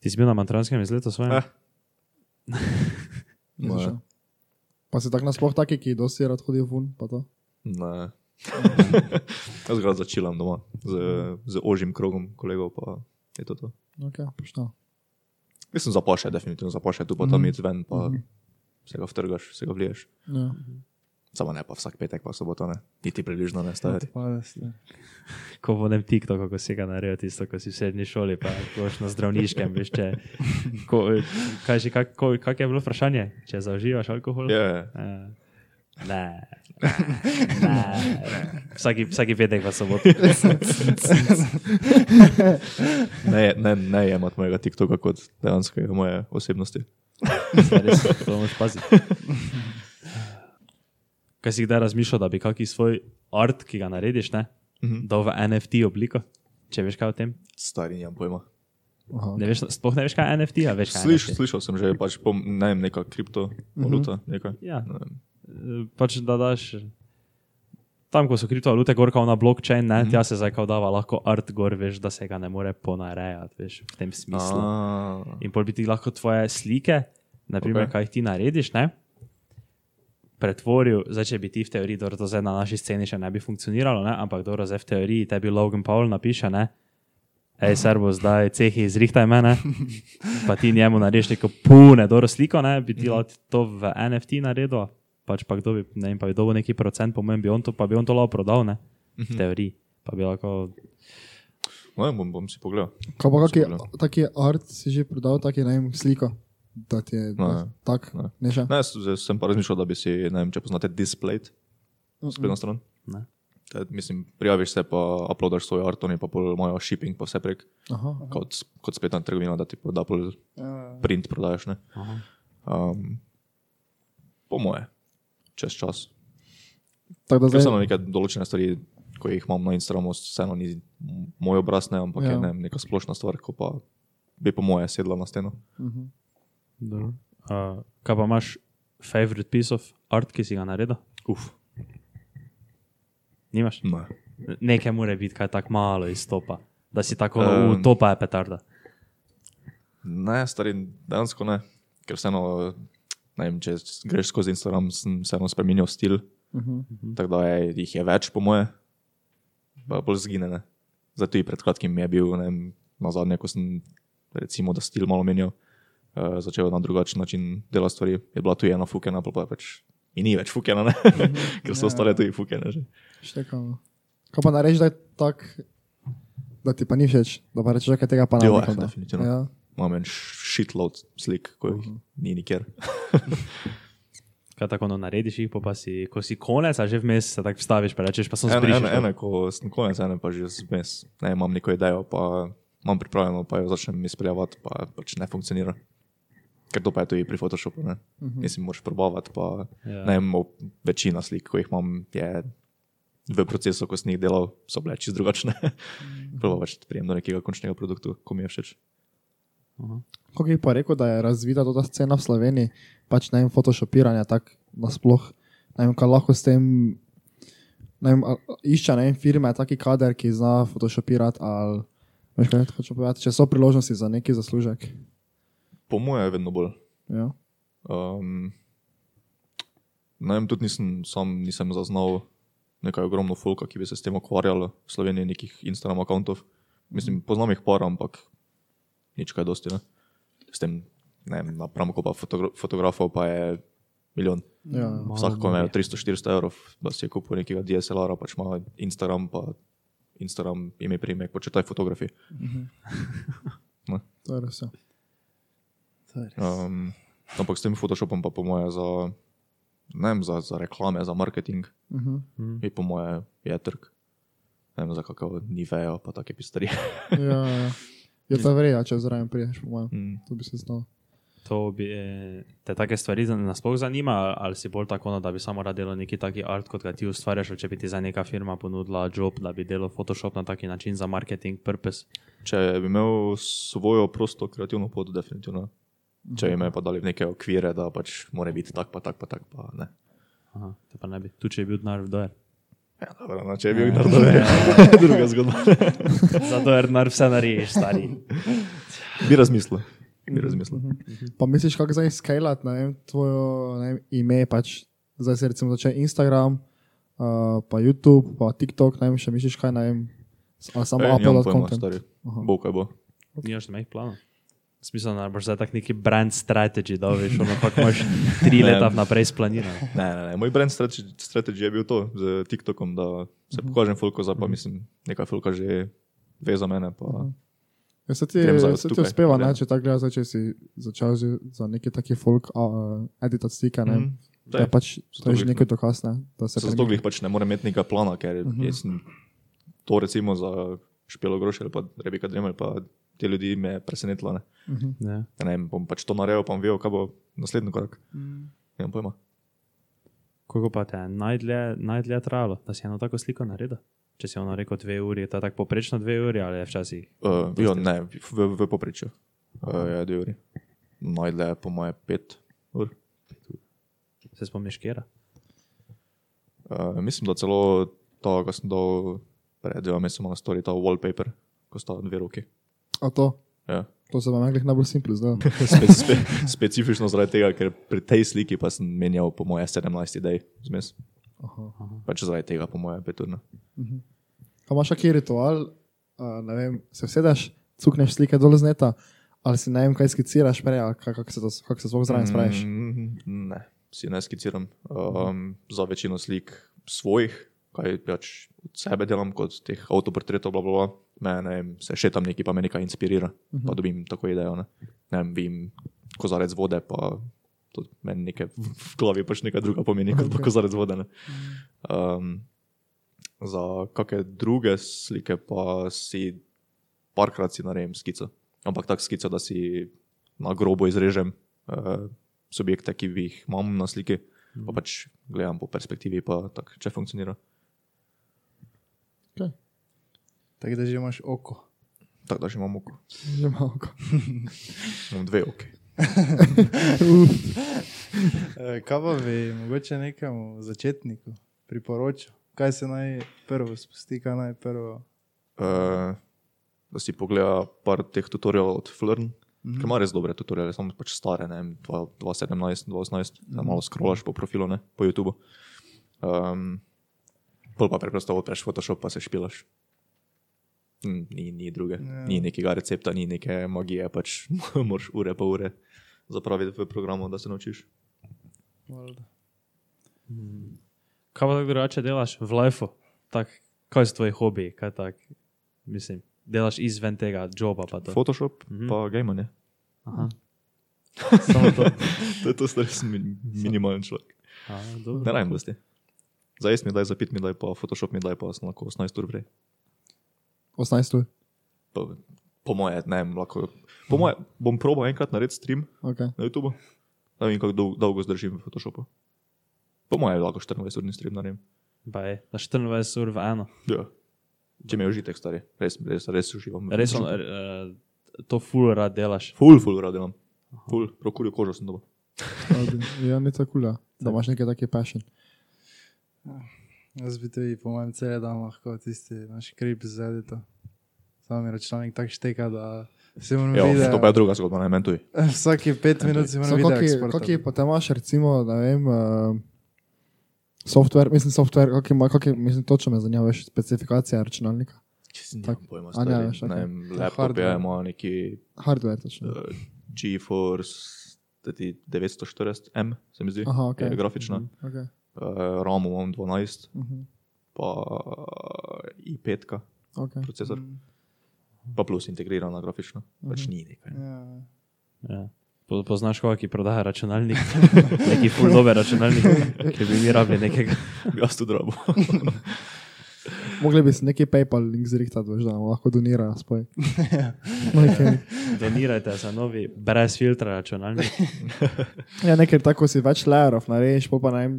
Ti si bil na maturanskem izletu svojem? Eh. Šel. Pa si tak nasploh taki, ki dosti rad hodijo ven, pa to. Ne. Jaz ga začilam doma z, z ožjim krogom kolegov, pa je to to. Ok, pošteno. Mislim, zapaše, definitivno zapaše, tu pa tam iti ven, pa se ga vtrgaš, se ga vliješ. Ja. Samo ne pa vsak petek, pa soboto ne. Niti približno ne. Odpade se. Ko vodem TikTok, kako si ga naredil, tisto, ko si v srednji šoli, pa koš na zdravniškem, veš, če, ko, kaj, že, kak, ko, kak je bilo vprašanje, če zaužívaš alkohol? Je, Eh, Ne, ne, ne. Vsaki, vsaki petek pa soboto. ne, ne, ne jemat mojega TikToka kot dejansko moje osebnosti. Res, to moraš paziti. Kaj si kdaj razmišljal, da bi kakšen svoj art, ki ga narediš, ne, dal v NFT obliko? Če veš kaj o tem? Stari, nimam pojma. Aha. Ne veš, sploh ne veš, kaj je NFT, a veš kaj Sliš, NFT? slišal sem že, pač pom, ne vem, neka kriptovaluta, nekaj. Ja, Ne eh, pač da daš. Tam, ko so kriptovalute, gor kao na blockchain, ne, mm -hmm. tja se zdaj kao dava lahko art gor, veš, da se ga ne more ponarejati, veš, v tem smislu. A, In pol bi ti lahko tvoje slike, naprimer, Ok. okay. kaj jih ti narediš, ne, pretvoril, zdaj če bi ti v teoriji, dobro, to zdaj na naši sceni še ne bi funkcioniralo, ne, ampak dobro, zdaj v teoriji tebi Logan Paul napiše, ne, hej, servo, zdaj cehi izrihtaj mene, pa ti njemu narediš neko pune, dobro sliko, ne, bi ti lahko to v NFT naredil, pač pa kdo bi, ne vem, pa bi dobil neki procent, po mojem bi on to, pa bi on to lahko prodal, ne? V teoriji. Pa bi lahko, No, bom, bom si pogledal. Kaj pa kaki, Super. taki art si že prodal, taki ne vem, sliko, da ti je No, no, ne. tak, Ne. ne. Ne, s- zdaj sem pa razmišljal, da bi si, ne vem, če poznate Display, spletno stran. ne? Te, mislim, prijaviš se, pa uploadaš svoj art, oni pa pol imajo shipping, pa vse prek, Aha. kot, kot spletna trgovina, da ti da pol Ja, print prodajaš. Ne? Aha. Um, po moje, čez čas. Tako da zdaj, vseeno neke določene stvari, ko jih imam na Instagramu, vseeno ni moj obraz, ne, ampak ja. Ja. je ne, neka splošna stvar, ko pa bi po moje sedla na steno. Mhm. Dobro. Uh, kaj pa imaš favorite piece of art, ki si ga naredil? Uf, Nimaš? ne. Nekaj mora biti, kaj tako malo izstopa. Da si tako, um, to pa je petarda. Ne, stari, dejansko ne, ker vseeno, ne vem, če greš skozi Instagram, sem vseeno spremenil stil, Mhm. tako da je, jih je več, po moje, pa bolj zgine. Ne. Zato je pred kratkim je bil, ne vem, na zadnje, ko sem, recimo, da stil malo menjal, uh, začel na drugačen način delati stvari, je bila tu ena fukena, pa pa je pač. In ni več fukena, ne? ker so ostale tudi fukene. Že. Štekam. Kaj pa narediš, da je tak, da ti pa ni všeč, da pa rečeš, da tega pa ne Jo, bi. definitivno. Ja. Imam en shitload slik, ko jih ni nikjer. Kaj tako no, narediš jih, pa, pa si, ko si konec, a že vmes se tako vstaviš, pa rečeš, pa sem Ene, zbrišel. ene, ene, ko sem konec, ene pa že zmes. Ne, imam neko idejo, pa imam pripravljeno, pa jo začnem izpeljavati, pa pač ne funkcionira. Ker to pa je tudi pri Photoshopu. Ne? Uh -huh. Mislim, moraš probavati. Pa, Ja. ne, vem, večina slik, ko jih imam, je v procesu, ko sem jih delal, so bile čisto drugačne. Prvo pač prijem do nekega končnega produkta, ko mi je všeč. Kako bi pa rekel, da je razvita ta scena v Sloveniji, pač ne vem, photoshopiranja tako nasploh. Ne vem, kaj lahko s tem, vem, išče ne vem, firme, taki kader, ki zna photoshopirati ali, veš kaj hočem povedati, če so priložnosti za neki zaslužek. Po mojem je vedno bolj. Ja. Um, ne vem, tudi nisem, sam nisem zaznal nekaj ogromno folka, ki bi se s tem ukvarjalo v Sloveniji, nekih Instagram računov. Mislim, poznam jih par, ampak nič kaj dosti. Ne? S tem, ne vem, napram, ko pa fotogra fotografov pa je milijon. Ja. Vsak, ko ima 300-400 evrov, da si je kupil nekega DSLR-a, pač ima Instagram, pa Instagram ime primek, početaj fotografiji. To je res. Ja. Um, ampak s tem Photoshopom pa po moje za, ne vem, za, za reklame, za marketing, Mhm. je po moje je trg. Ne vem, za kakšno nivejo, pa take pistarije. Ja, ja. Je to verjetno, če zraven priješ, po mojem. Mm. To bi se znal. To bi eh, te take stvari nasploh zanima, ali si bolj tako, no, da bi samo rad delal neki taki art, kot ga ti ustvarjaš, ali če bi ti za neka firma ponudila job, da bi delal Photoshop na taki način za marketing purpose. Če bi imel svojo prosto kreativno pot, definitivno. Če bi me pa dali v neke okvire, da pač mora biti tak, pa tak, pa tak, pa ne. Aha, te pa ne bi. Tu če je bil denar v dojer. Ja, dobro, no, če bi bil naredil, je druga zgodba. Za dojer denar vse narediš, stari. Bi razmislil. Bi razmislil. Pa misliš, kako zdaj skalati, ne vem, tvoje ne vem, ime, pač zdaj se recimo začne Instagram, uh, pa YouTube, pa TikTok, ne vem, še misliš kaj, ne vem, ali samo upload content. stari. Bo kaj bo. Nimaš nekih planov? Smisel, da boš zdaj tak neki brand strategy, da veš, ono pa imaš tri leta vnaprej splanirano. Ne, ne, ne. Moj brand strategy, strategy je bil to z TikTokom, da se pokažem folko, zdaj pa mislim, nekaj folka že ve za mene. Pa, Ja, se ti, za se ti uspeva, ne, če tako gledaš, če si začel že za neki taki folk uh, editati slike, ne, Mhm. da je pač, to je že nekaj dokaz, ne, da se Se zato glih pač ne morem imeti nekega plana, ker uh -huh. jaz to recimo za Špelo Groš ali pa Rebeka Dremelj, pa te ljudi me je presenetilo. Ne? Ja. Ja, ne vem, bom pač to naredil, pa bom vedel, kaj bo naslednji korak. Mm. Nemam pojma. Koliko pa te je najdlje, najdlje trajalo, da si eno tako sliko naredil? Če si ono rekel dve uri, je to tako poprečno dve uri ali je včasih? Uh, jo, ne, v, v poprečju. Uh, je dve uri. Najdlje po moje pet ur. Se spomniš, kera? Uh, mislim, da celo to, ko sem dal pred dvema mesecema na story, ta wallpaper, ko sta dve roki. A to, Ja. to se vam je najbolj simpel zdaj. Spe, spe, specifično zaradi tega, ker pri tej sliki pa sem menjal po moje 17 idej zmes. Pač zaradi tega po moje pet ur. ne. Pa imaš kakšen ritual, uh, vem, se vsedeš, cukneš slike dol z neta, ali si ne vem, kaj skiciraš prej, kako se, to- kako se sploh zraven spraviš. Mm, ne, si ne skiciram. Um, za večino slik svojih, kaj pač od sebe delam, kot teh avtoportretov, bla, bla, bla. Me, ne vem, se še tam neki pa me nekaj inspirira, uh -huh. pa dobim tako idejo. Ne, ne vem, vim kozarec vode, pa to meni nekaj v glavi pač nekaj druga pomeni, kot pa kozarec vode. Ne. Um, za kakšne druge slike pa si parkrat si naredim skico. Ampak tako skico, da si na grobo izrežem uh, subjekte, ki jih imam na sliki, pa pač gledam po perspektivi, pa tako, če funkcionira. Tako da že imaš oko. Tako da že imam oko. Že malo. Imam dve oči. Eh, Kaj pa bi mogoče nekemu začetniku priporočil? Kaj se naj prvo spusti, kaj naj prvo. Uh, da si pogleda par teh tutorialov od Flirn, mm -hmm. ki ima res dobre tutoriale, samo pač stare, ne vem, 2017, 2018, da malo scrollaš po profilu, ne, po YouTubu. Um, pol pa preprosto odpreš Photoshop, pa se špilaš. Ni, ni druge, Ja. ni nekega recepta, ni neke magije, pač moraš ure pa ure zapraviti v programu, da se naučiš. Valjda. Kaj pa tako drugače delaš v lifeu? Tak, kaj so tvoji hobiji? Kaj tak, mislim, delaš izven tega joba pa to? Photoshop mm -hmm. pa gejmanje. Aha. Samo to. To je to, stari sem min, minimalen človek. A, dobro. Ne rajem dosti. Za jesti mi daj, za pit mi daj, pa Photoshop mi daj, pa sem lahko 18 ur prej. 18 ur. Pa, po moje, ne vem, lahko. Po moje, bom probal enkrat narediti stream Okay. na YouTube, da vem, kako dolgo, dolgo zdržim v Photoshopu. Po moje, lahko 24 urni stream naredim. Baj, na 24 ur v eno. Ja. Če mi je užitek, stari. Res, res, res uživam. Res on, uh, to full rad delaš. Ful, ful rad delam. Ful, prokurijo kožo sem dobil. Ja, ni tako da imaš nekaj taki passion. Jaz bi tudi, po mojem, cel dan lahko tisti naš krip zvedel. Sam mi računalnik tako šteka, da se moram Ja, videti. to pa je druga zgodba, ne meni tuj. Vsake pet minut si moram videti. kaki pa te imaš, recimo, ne vem, uh, software, mislim, software, kaki ima, kaki, mislim, točno me zanima, veš, specifikacija računalnika. Nimam pojma, A ne, stari. veš, Ne okej. vem, laptop hardware. je, ima neki Hardware, točno. uh, GeForce teti 940M, se mi zdi, Aha, ok. je grafična. Okay. Uh, RAM imam 12, Uh -huh. pa uh, i5, okay. procesor, Mm. pa plus integrirana grafična. Pač ni nekaj. Ja. Ja. Po- Poznaš koga, ki prodaja računalnik? Neki full dober računalnik, ki bi mi rabili nekega. Jaz tudi rabo. Mogli bi si neki PayPal link zrihtati, veš, da nam lahko donirajo spoj. okay. Donirajte za novi, brez filtra računalnik. Ja, nekaj tako si več layerov narediš, pa ne vem,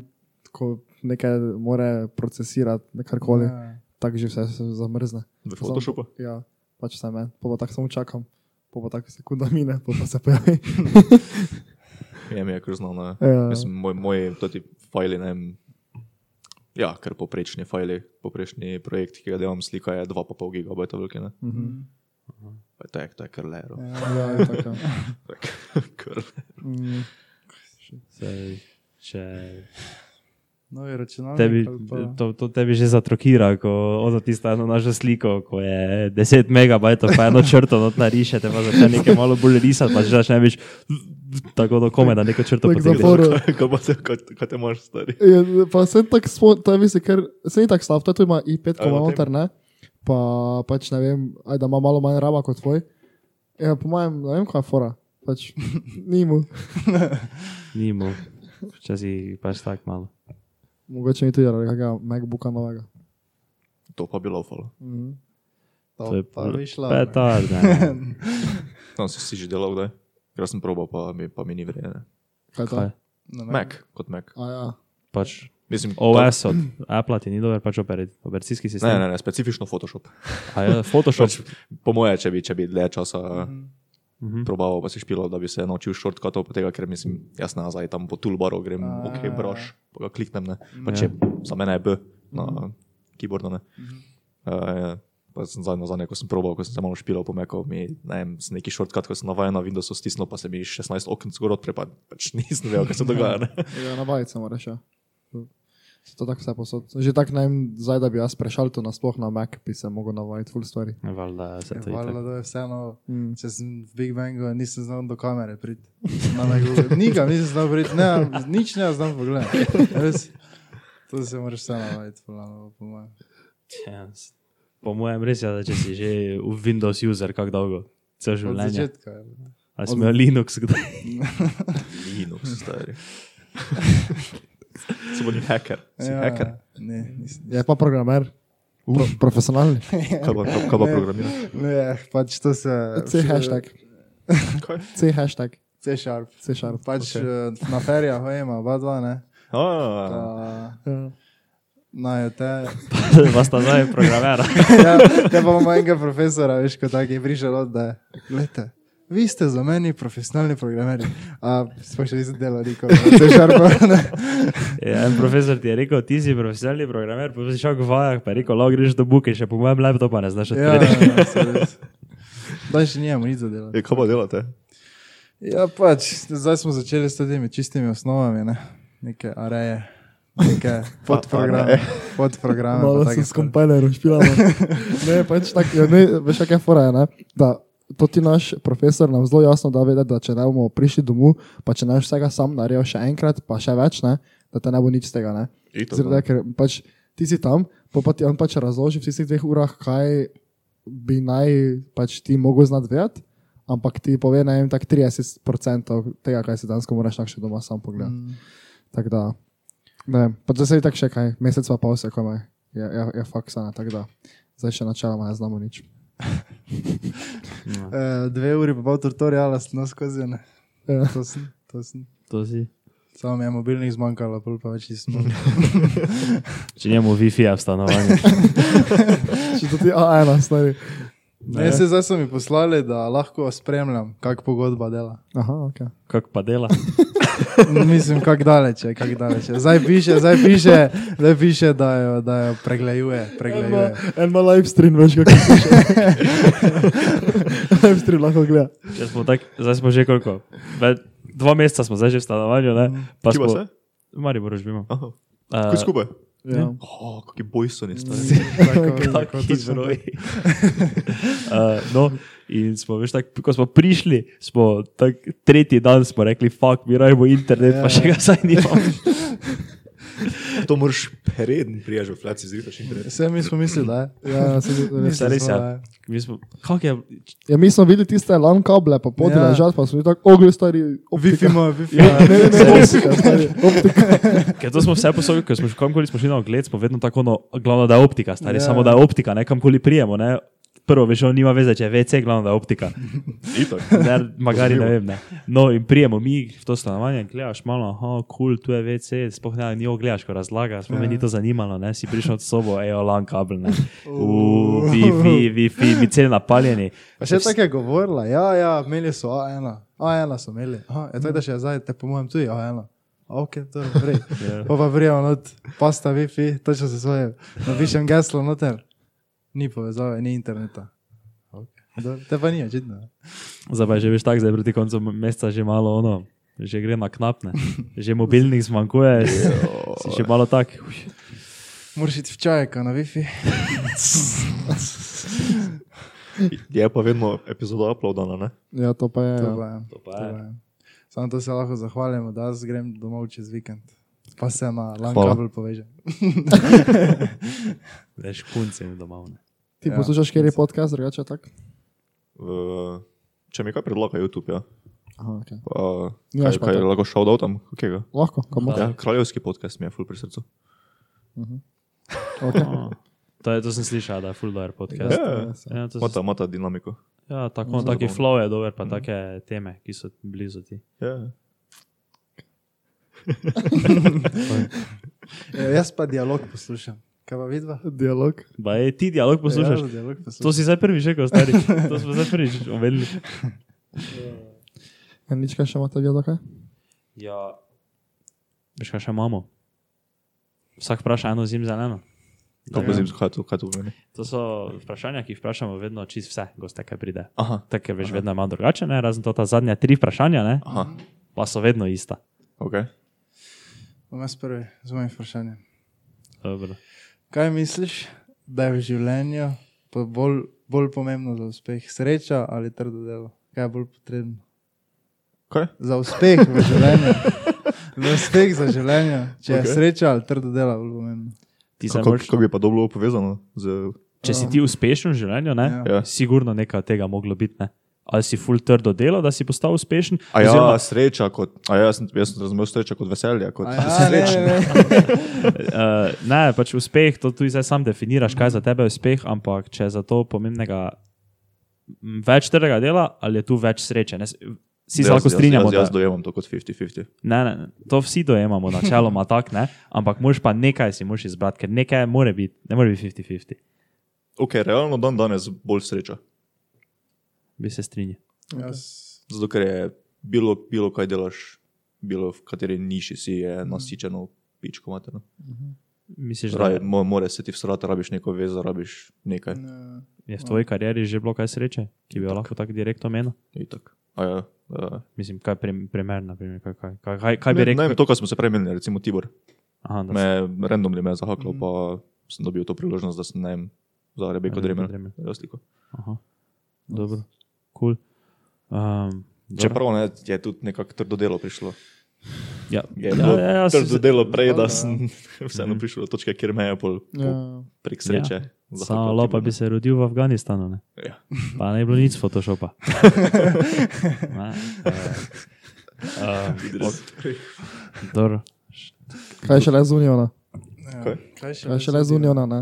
ko nekaj more procesirati, karkoli, ja. Ja. tako že vse se zamrzne. V Photoshopu. Ja, pač sem en, pa tako samo čakam, pa pa tako sekunda mine, pa pa se pojavi. Je mi je kar znano. Ja. Mislim, moj, moji toti fajli, ne vem. Ja, ker poprečni fajli, poprečni projekt, ki ga delam, slika je 2,5 gigabajta velike. Ne? Mhm. Pa je To je, to je kar lero. Ja, je tako. Kar. Mm. Sej, če Novi računalnik. tebi, pa- to, to tebi že zatrokira, ko odo tista eno našo sliko, ko je 10 megabajtov, pa eno črto not nariše, te pa začne nekaj malo bolj risati, pa že začne več tako do kome, da neko črto Tako potegneš. Kaj pa te, kaj, kaj te imaš, stari? Ja, pa sem tako spon, to je mislim, ker se ni tako slab, to ima i5, ko A, ima o tem. noter, ne? Pa pač ne vem, aj da ima malo manj raba kot tvoj. Ja, po mojem, ne vem, kaj je fora. Pač ni mu. Ni mu, včasih pač tako malo. Mogoče mi tudi radi kakega MacBooka novega. To pa bi laufalo. Mhm. To je pa bi šla. petard, ne. Tam si, si že delal, kdaj? Jaz sem probal, pa mi, pa mi ni verjene. Kaj je to? Kaj? Na Mac, kot Mac. A ja. Pač Mislim, OS od Apple ti ni dober, pač operi- operacijski sistem. Ne, ne, ne, specifično Photoshop. A je Photoshop. Pač, po moje, če bi, če bi dlje časa Mhm. probal, pa si špilo, da bi se naučil pa tega, ker mislim, jaz nazaj tam po toolbaru grem, A. ok, broš, pa ga kliknem, ne. Pa če za mene je B na keyboardu, ne. Uh, pa sem zadnjo, zadnjo, ko sem probal, ko sem se malo špilal po Macu, mi, ne vem, s neki shortcut, ko sem navajen na Windowsu stisnil, pa se mi 16 okn zgor odpre, pa pač nisem vedel, kaj se dogaja, ne. Ja, na bajice moraš, ja. To tako vse posod. Že tako ne vem, zdaj da bi jaz prešal to nasploh na Mac, bi se mogel navajati full story. Valjda se to Hvala, itak. da je vseeno. Mm. Če sem v Big Bangu, nisem znal do kamere priti. Nikam nisem znal priti, ne, nič ne znam pogledati. Res. To se moraš vseeno navajati, fulano, po mojem. Ja, s- Po mojem res je, da če si že v Windows user, kako dolgo, cel Od življenje. začetka. ja. Ali si imel Linux kdaj? Linux, stari. Si bil hacker. Si Ja, hacker. Ne, nisem. Je pa programer. Pro, profesionalni. Kaj pa, kaj, pa programiraš? Ne, pač to se. C hashtag. Kaj? C hashtag. C sharp. C sharp. Pač okay. na ferijah hojima, oba dva, ne. A, Pa, Ja. Najo te. Vas ta zdaj programera. Ja, te pa imamo enega profesora, veš, ko tak je prišel od, da je. Vi ste za meni profesionalni programeri. A sploh še nisem delal nikoli. Ne. Ja, en profesor ti je rekel, ti si profesionalni programer, pa si šel v vajah, pa je rekel, lahko greš do buke, še po mojem laptopu ne znaš Ja, odpreti. ja, se res. Daj še njemu nič za delati. je, kaj pa delate? Ja, pač, zdaj smo začeli s temi čistimi osnovami, ne? neke areje, neke podprograme. podprograme Malo se s kompajlerom špilamo. ne, pač tako, ja, ne, veš, kaj je fora, je, ne? Da, to ti naš profesor nam zelo jasno da vedeti, da če ne bomo prišli domov, pa če ne boš vsega sam naredil še enkrat, pa še več, ne, da te ne bo nič z tega. Zaradi tega, ker pač ti si tam, pa, pa ti on pač razloži v tistih dveh urah, kaj bi naj pač ti mogel znati vedeti, ampak ti pove, ne vem, tak 30% tega, kaj si danes moraš tako še doma sam pogledati. Mm. Tako da, ne vem, pa zdaj se je tako še kaj, mesec pa pol se komaj, je, je, je faksana, tako da, zdaj še načeloma ne znamo nič. Uh, dve uri pa pol tutoriala sem nas skozi. Ne? Ja. To sem, to sem. To si. Samo mi je mobilnih zmanjkalo, pol pa več nismo. Če njemu Wi-Fi v stanovanju. Če to ti A1, stari. Ne, se zdaj so mi poslali, da lahko spremljam, kak pogodba dela. Aha, ok. Kako pa dela? Mislim, kak daleč je, kak daleč je. Zdaj piše, zdaj piše, zdaj piše da, jo, da jo preglejuje. preglejuje. En ima live stream, veš kako piše. live stream lahko gleda. Če smo tak, zdaj smo že koliko? Ve, dva meseca smo zdaj že v stanovanju, ne? Pa Kje smo, se? Mari moraš bimo. Aha. Uh, Kaj skupaj? Ja. Oh, kakšni bojsoni stari. Tako, tako, Taki točno to. broj. uh, no, in smo, veš, tak, ko smo prišli, smo tak, tretji dan smo rekli, fuck, mi rajmo internet, Ja. pa še ga saj nimamo. To moraš preden prijaš v flaci zritaš internet. Vse mi smo mislili, da je. Ja, se, res. Mislili res, smo, ja. je. Mi smo, je, ja, mi smo videli tiste LAN kable, pa podi Ja. ja. ležati, pa smo bili tako ogli stari. Wi-Fi Optika. ima, Wi-Fi Ne, ima. ne, ne, ne, optika, stari. Optika. ker to smo vse posodili, ker smo kamkoli smo šli na ogled, smo vedno tako, no, glavno da je optika, stari, Ja. samo da je optika, ne kamkoli prijemo, ne. Prvo, veš, on nima veze, če je VC, glavno da je optika. Ne, magari ne vem. Ne. No, in prijemo mi v to stanovanje, gledaš malo, aha, kul, cool, tu je VC, sploh ne, ni ogledaš, ko razlaga, sploh me ni to zanimalo, ne, si prišel od sobo, ejo, lan kabel, ne. Uf, Wi-Fi, Wi-Fi, mi cel napaljeni. Pa še tako je govorila, ja, ja, imeli so A1, A1 so imeli. Aha, je tako, da še zdaj, te po mojem tudi A1. Ok, to je prej. Ja. Pa pa prijemo not, pasta Wi-Fi, točno se svoje, napišem geslo noter. Ni povezave, ni interneta. Okay. Dobro, Te pa ni, očitno. Zdaj že veš tako, zdaj proti koncu meseca že malo ono, že gre na knapne, že mobilnih zmanjkuje, si še malo tak. Moraš iti v čajka na Wi-Fi. Je pa vedno epizoda uploadana, ne? Ja, to pa je. To Ja. pa je. To pa To je. pa je. Samo to se lahko zahvalimo, da jaz grem domov čez vikend. Pa se na LAN kabel poveže. Veš, punce mi doma. Ne. Ti Ja. poslušaš, kjer je podcast, drugače tak? V, če mi kaj predlaga YouTube, ja. Aha, okay. Pa, kaj, kaj to. lahko šel dol tam? Kakega? Lahko, kam Ja, kraljevski podcast mi je ful pri srcu. okay. Oh, to, je, to sem slišal, da je full dober podcast. Ja, Ja, to Mata, mata dinamiko. ja tako, Zelo taki flow je dober, pa take teme, ki so blizu ti. Ja. Ja, jaz pa dialog poslušam. Kaj pa vidva? Dialog. Ba je ti dialog poslušaš? Ja, dialog To si zdaj prvič rekel, stari. To smo zdaj prvič omenili. Ja, nič kaj še imate kaj? Ja. Veš, kaj še imamo? Vsak vpraša eno zim zeleno. Kako pa zimsko, kaj to, kaj to pomeni? To so vprašanja, ki jih vprašamo vedno čist vse, goste, kaj pride. Aha, Tako, ker veš, vedno je malo drugače, ne? razen to ta zadnja tri vprašanja, ne? aha, pa so vedno ista. ok. Bom jaz prvi z mojim vprašanjem. Dobro. Kaj misliš, da je v življenju po- bolj, bolj pomembno za uspeh? Sreča ali trdo delo? Kaj je bolj potrebno? Kaj? Za uspeh v življenju. za uspeh za življenje. Če je Ok. sreča ali trdo delo, bolj pomembno. Ti se Kako, moraš, kako bi pa to bilo povezano z... če si ti uspešen v življenju, ne, Ja. Ja. sigurno nekaj tega moglo biti. Ne? Ali si full trdo delo, da si postal uspešen? A ja, oziroma- sreča kot... A ja, jaz sem, jaz sem razumel sreča kot veselje, kot Ja, si ne, srečen. ne, ne. Uh, ne, pač uspeh, to tudi zdaj sam definiraš, kaj za tebe je uspeh, ampak če je za to pomembnega več trdega dela ali je tu več sreče. Ne, vsi se Jaz- lahko jaz- strinjamo, Jaz, jaz da dojemam to kot 50-50. ne, ne, ne, to vsi dojemamo načeloma tako, ne, ampak moš pa nekaj si moš izbrati, ker nekaj more biti, ne more biti 50-50, Ok, realno dan danes bolj sreča. Bi se strinjal. Jaz, Zato, ker je bilo, bilo kaj delaš, bilo v kateri niši si, je nasičeno pičko materno. Misliš, da Raj, mo, more se ti vsrati, rabiš neko vezo, rabiš nekaj. ne. je v tvoji karieri že bilo kaj sreče, ki bi jo lahko tako direktno menil? Itak. A Ja, uh, Mislim, kaj je primer, naprimer, kaj, kaj, kaj, kaj, kaj bi ne, rekel? ne, to, kar smo se prej menili, recimo Tibor. Aha, da Me randomly me je zahaklo, pa sem dobil to priložnost, da sem ne vem, za Rebeko Dremer. Aha, dobro. Cool. Um, dobro. Čeprav ne, je tudi nekako trdo delo prišlo. ja, Je ja, bilo ja, ja, se- trdo delo prej, da sem vseeno prišel do točke, kjer me je pol Ja. prek sreče. Ja. Samo lopa bi se rodil v Afganistanu, ne? Ja. pa ne bi bilo nič Photoshopa. Ne, uh, uh, dobro, Kaj še le z Uniona? Ja. Kaj? Kaj še le z Uniona, ne?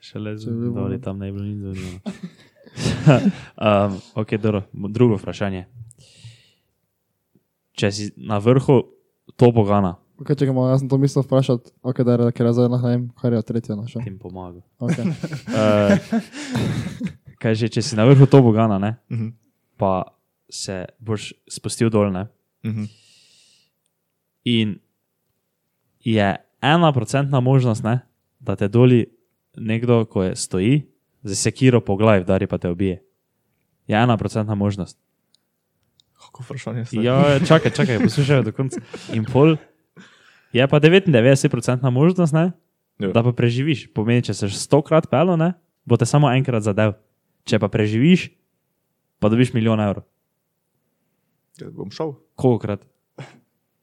še le Če bi bilo- zdoli tam ne bi bilo nič zanimivo. Um, ok, dobro, drugo vprašanje. Če si na vrhu tobogana, Okay, čakaj, malo, jaz sem to mislil vprašati, okay, da je, ker je zdaj ne vem, kar je tretje našel. ti jim pomaga. Okay. Uh, kaj že, če si na vrhu tobogana, ne, Mhm. pa se boš spustil dol, ne, Mhm. in je ena procentna možnost, ne, da te doli nekdo, ko je stoji, z sekiro po glavi, da pa te ubije. Je ena procentna možnost. Kako vprašanje ste? Ja, čakaj, čakaj, poslušaj do konca. In pol je pa 99% možnost, ne, Ja. da pa preživiš. Pomeni, če se stokrat pelo, ne, bo te samo enkrat zadev. Če pa preživiš, pa dobiš milijon evrov. Ja, bom šel. Kolikokrat?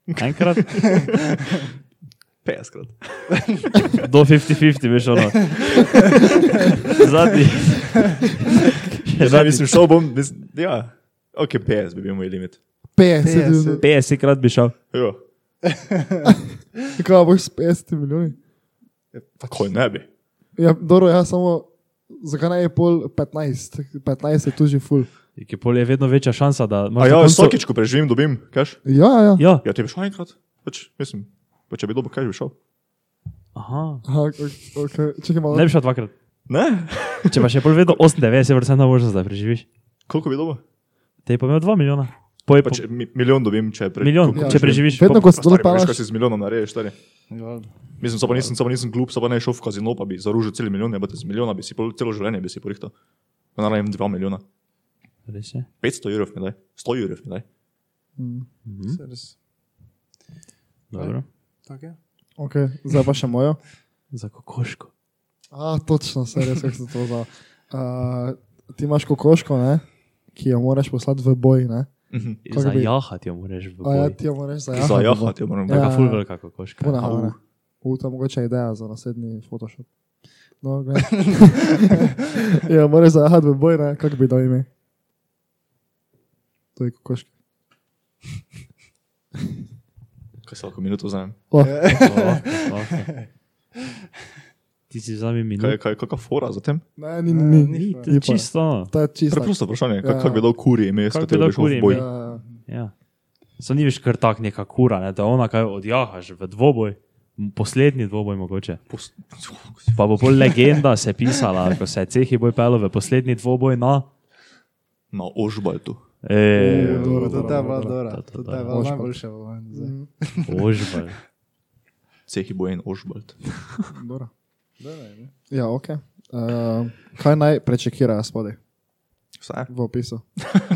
Enkrat? 50 krat. Do 50-50, veš, ono. Zadnji. Zdaj mislim, šel bom. Mislim, ja, ok, 50 bi bil moj limit. 50, 50 krat bi šel. Ja, kaj boš s 50 milijoni? tako ne bi. Ja, dobro, ja, samo, zakaj ne je pol 15? 15 je tu že full. Ki pol je vedno večja šansa, da A imaš ja, na koncu- vsakič, ko preživim, dobim, kaš? Ja, ja, ja. Ja, Ja, ti bi šel enkrat. Pač, mislim, pa če bi dobil, kaj bi šel? Aha. Aha, okay. Čakaj malo. Ne bi šel dvakrat. Ne? Če pa še pol vedno 98% možnost, da preživiš. Koliko bi dobil? Te je pa imel 2 milijona. Poj, Pač mi, milijon dobim, če, pre, Milijon, koliko če preživiš. Vedno, ko se dol Stari, veš, kaj si z milijonom narediš, stari. Ja. Mislim, samo nisem, samo nisem glup, samo ne šel v kazino, pa bi zaružil cel milijon, ne, z milijona bi si pol, celo življenje bi si porihtal. Pa naravim 2 milijona. Res je. 500 evrov mi daj, 100 evrov mi daj. Se res. Dobro. Tako je. Okay. zdaj pa še mojo. Za kokoško. A, točno, se res, kako se to. Uh, ti imaš kokoško, ne? ki jo moraš poslati v boj. Ne? Kako Za bi- jahati jo moraš v A ja, boj. ti jo moraš Za zajahati. jahati, jo moram Ja. dati. Taka ful velika kokoška. Puna, Au. ne. U, to je mogoče ideja za naslednji Photoshop. No, gled. ja, moraš zajahati v boj, ne? kako bi dal ime. To je kokoška. Kaj lahko minuto vzamem? Oh, Ti si vzami Kaj, minuto. kaj, kakšna fora za tem? ne, ni, ni, ni. Ni, Ni je pa. čisto. To je čisto. Preprosto vprašanje, kak, Ja. kak bi dal kuri ime, s Kak bi šel kurje v boj. Ja, Ja. So ni več kar tak neka kura, ne? da ona kaj odjahaš v dvoboj. Poslednji dvoboj mogoče. Pa bo bolj legenda se pisala, ko se je cehi boj pelo v poslednji dvoboj na. Na Ožbaltu. E, Dobro, To je bila dobro. dobra. To- je bila najboljša. v meni zdaj. ožbal. Cehi bo en Ožbalt. Dobro. Ja, ok. Uh, kaj naj prečekirajo spodaj Vse? v opisu?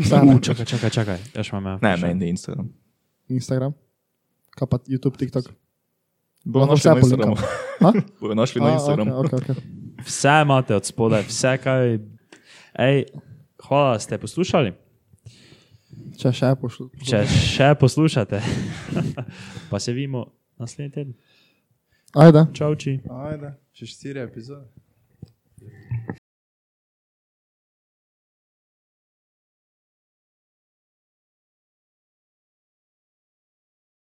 Uh, čakaj, čakaj, čakaj. Ja. Ne, meni je Instagram. Instagram, kaj pa YouTube, TikTok. Bomo našli vse na Instagramu. Bomo našli na Instagramu. Okay, okay, okay. Vse imate od spodaj, vse kaj. Ej, hvala, ste poslušali. Če še pošljem. Če še poslušate, pa se vidimo naslednji teden. Ajde. Čau, či. Ajde, še štiri epizode.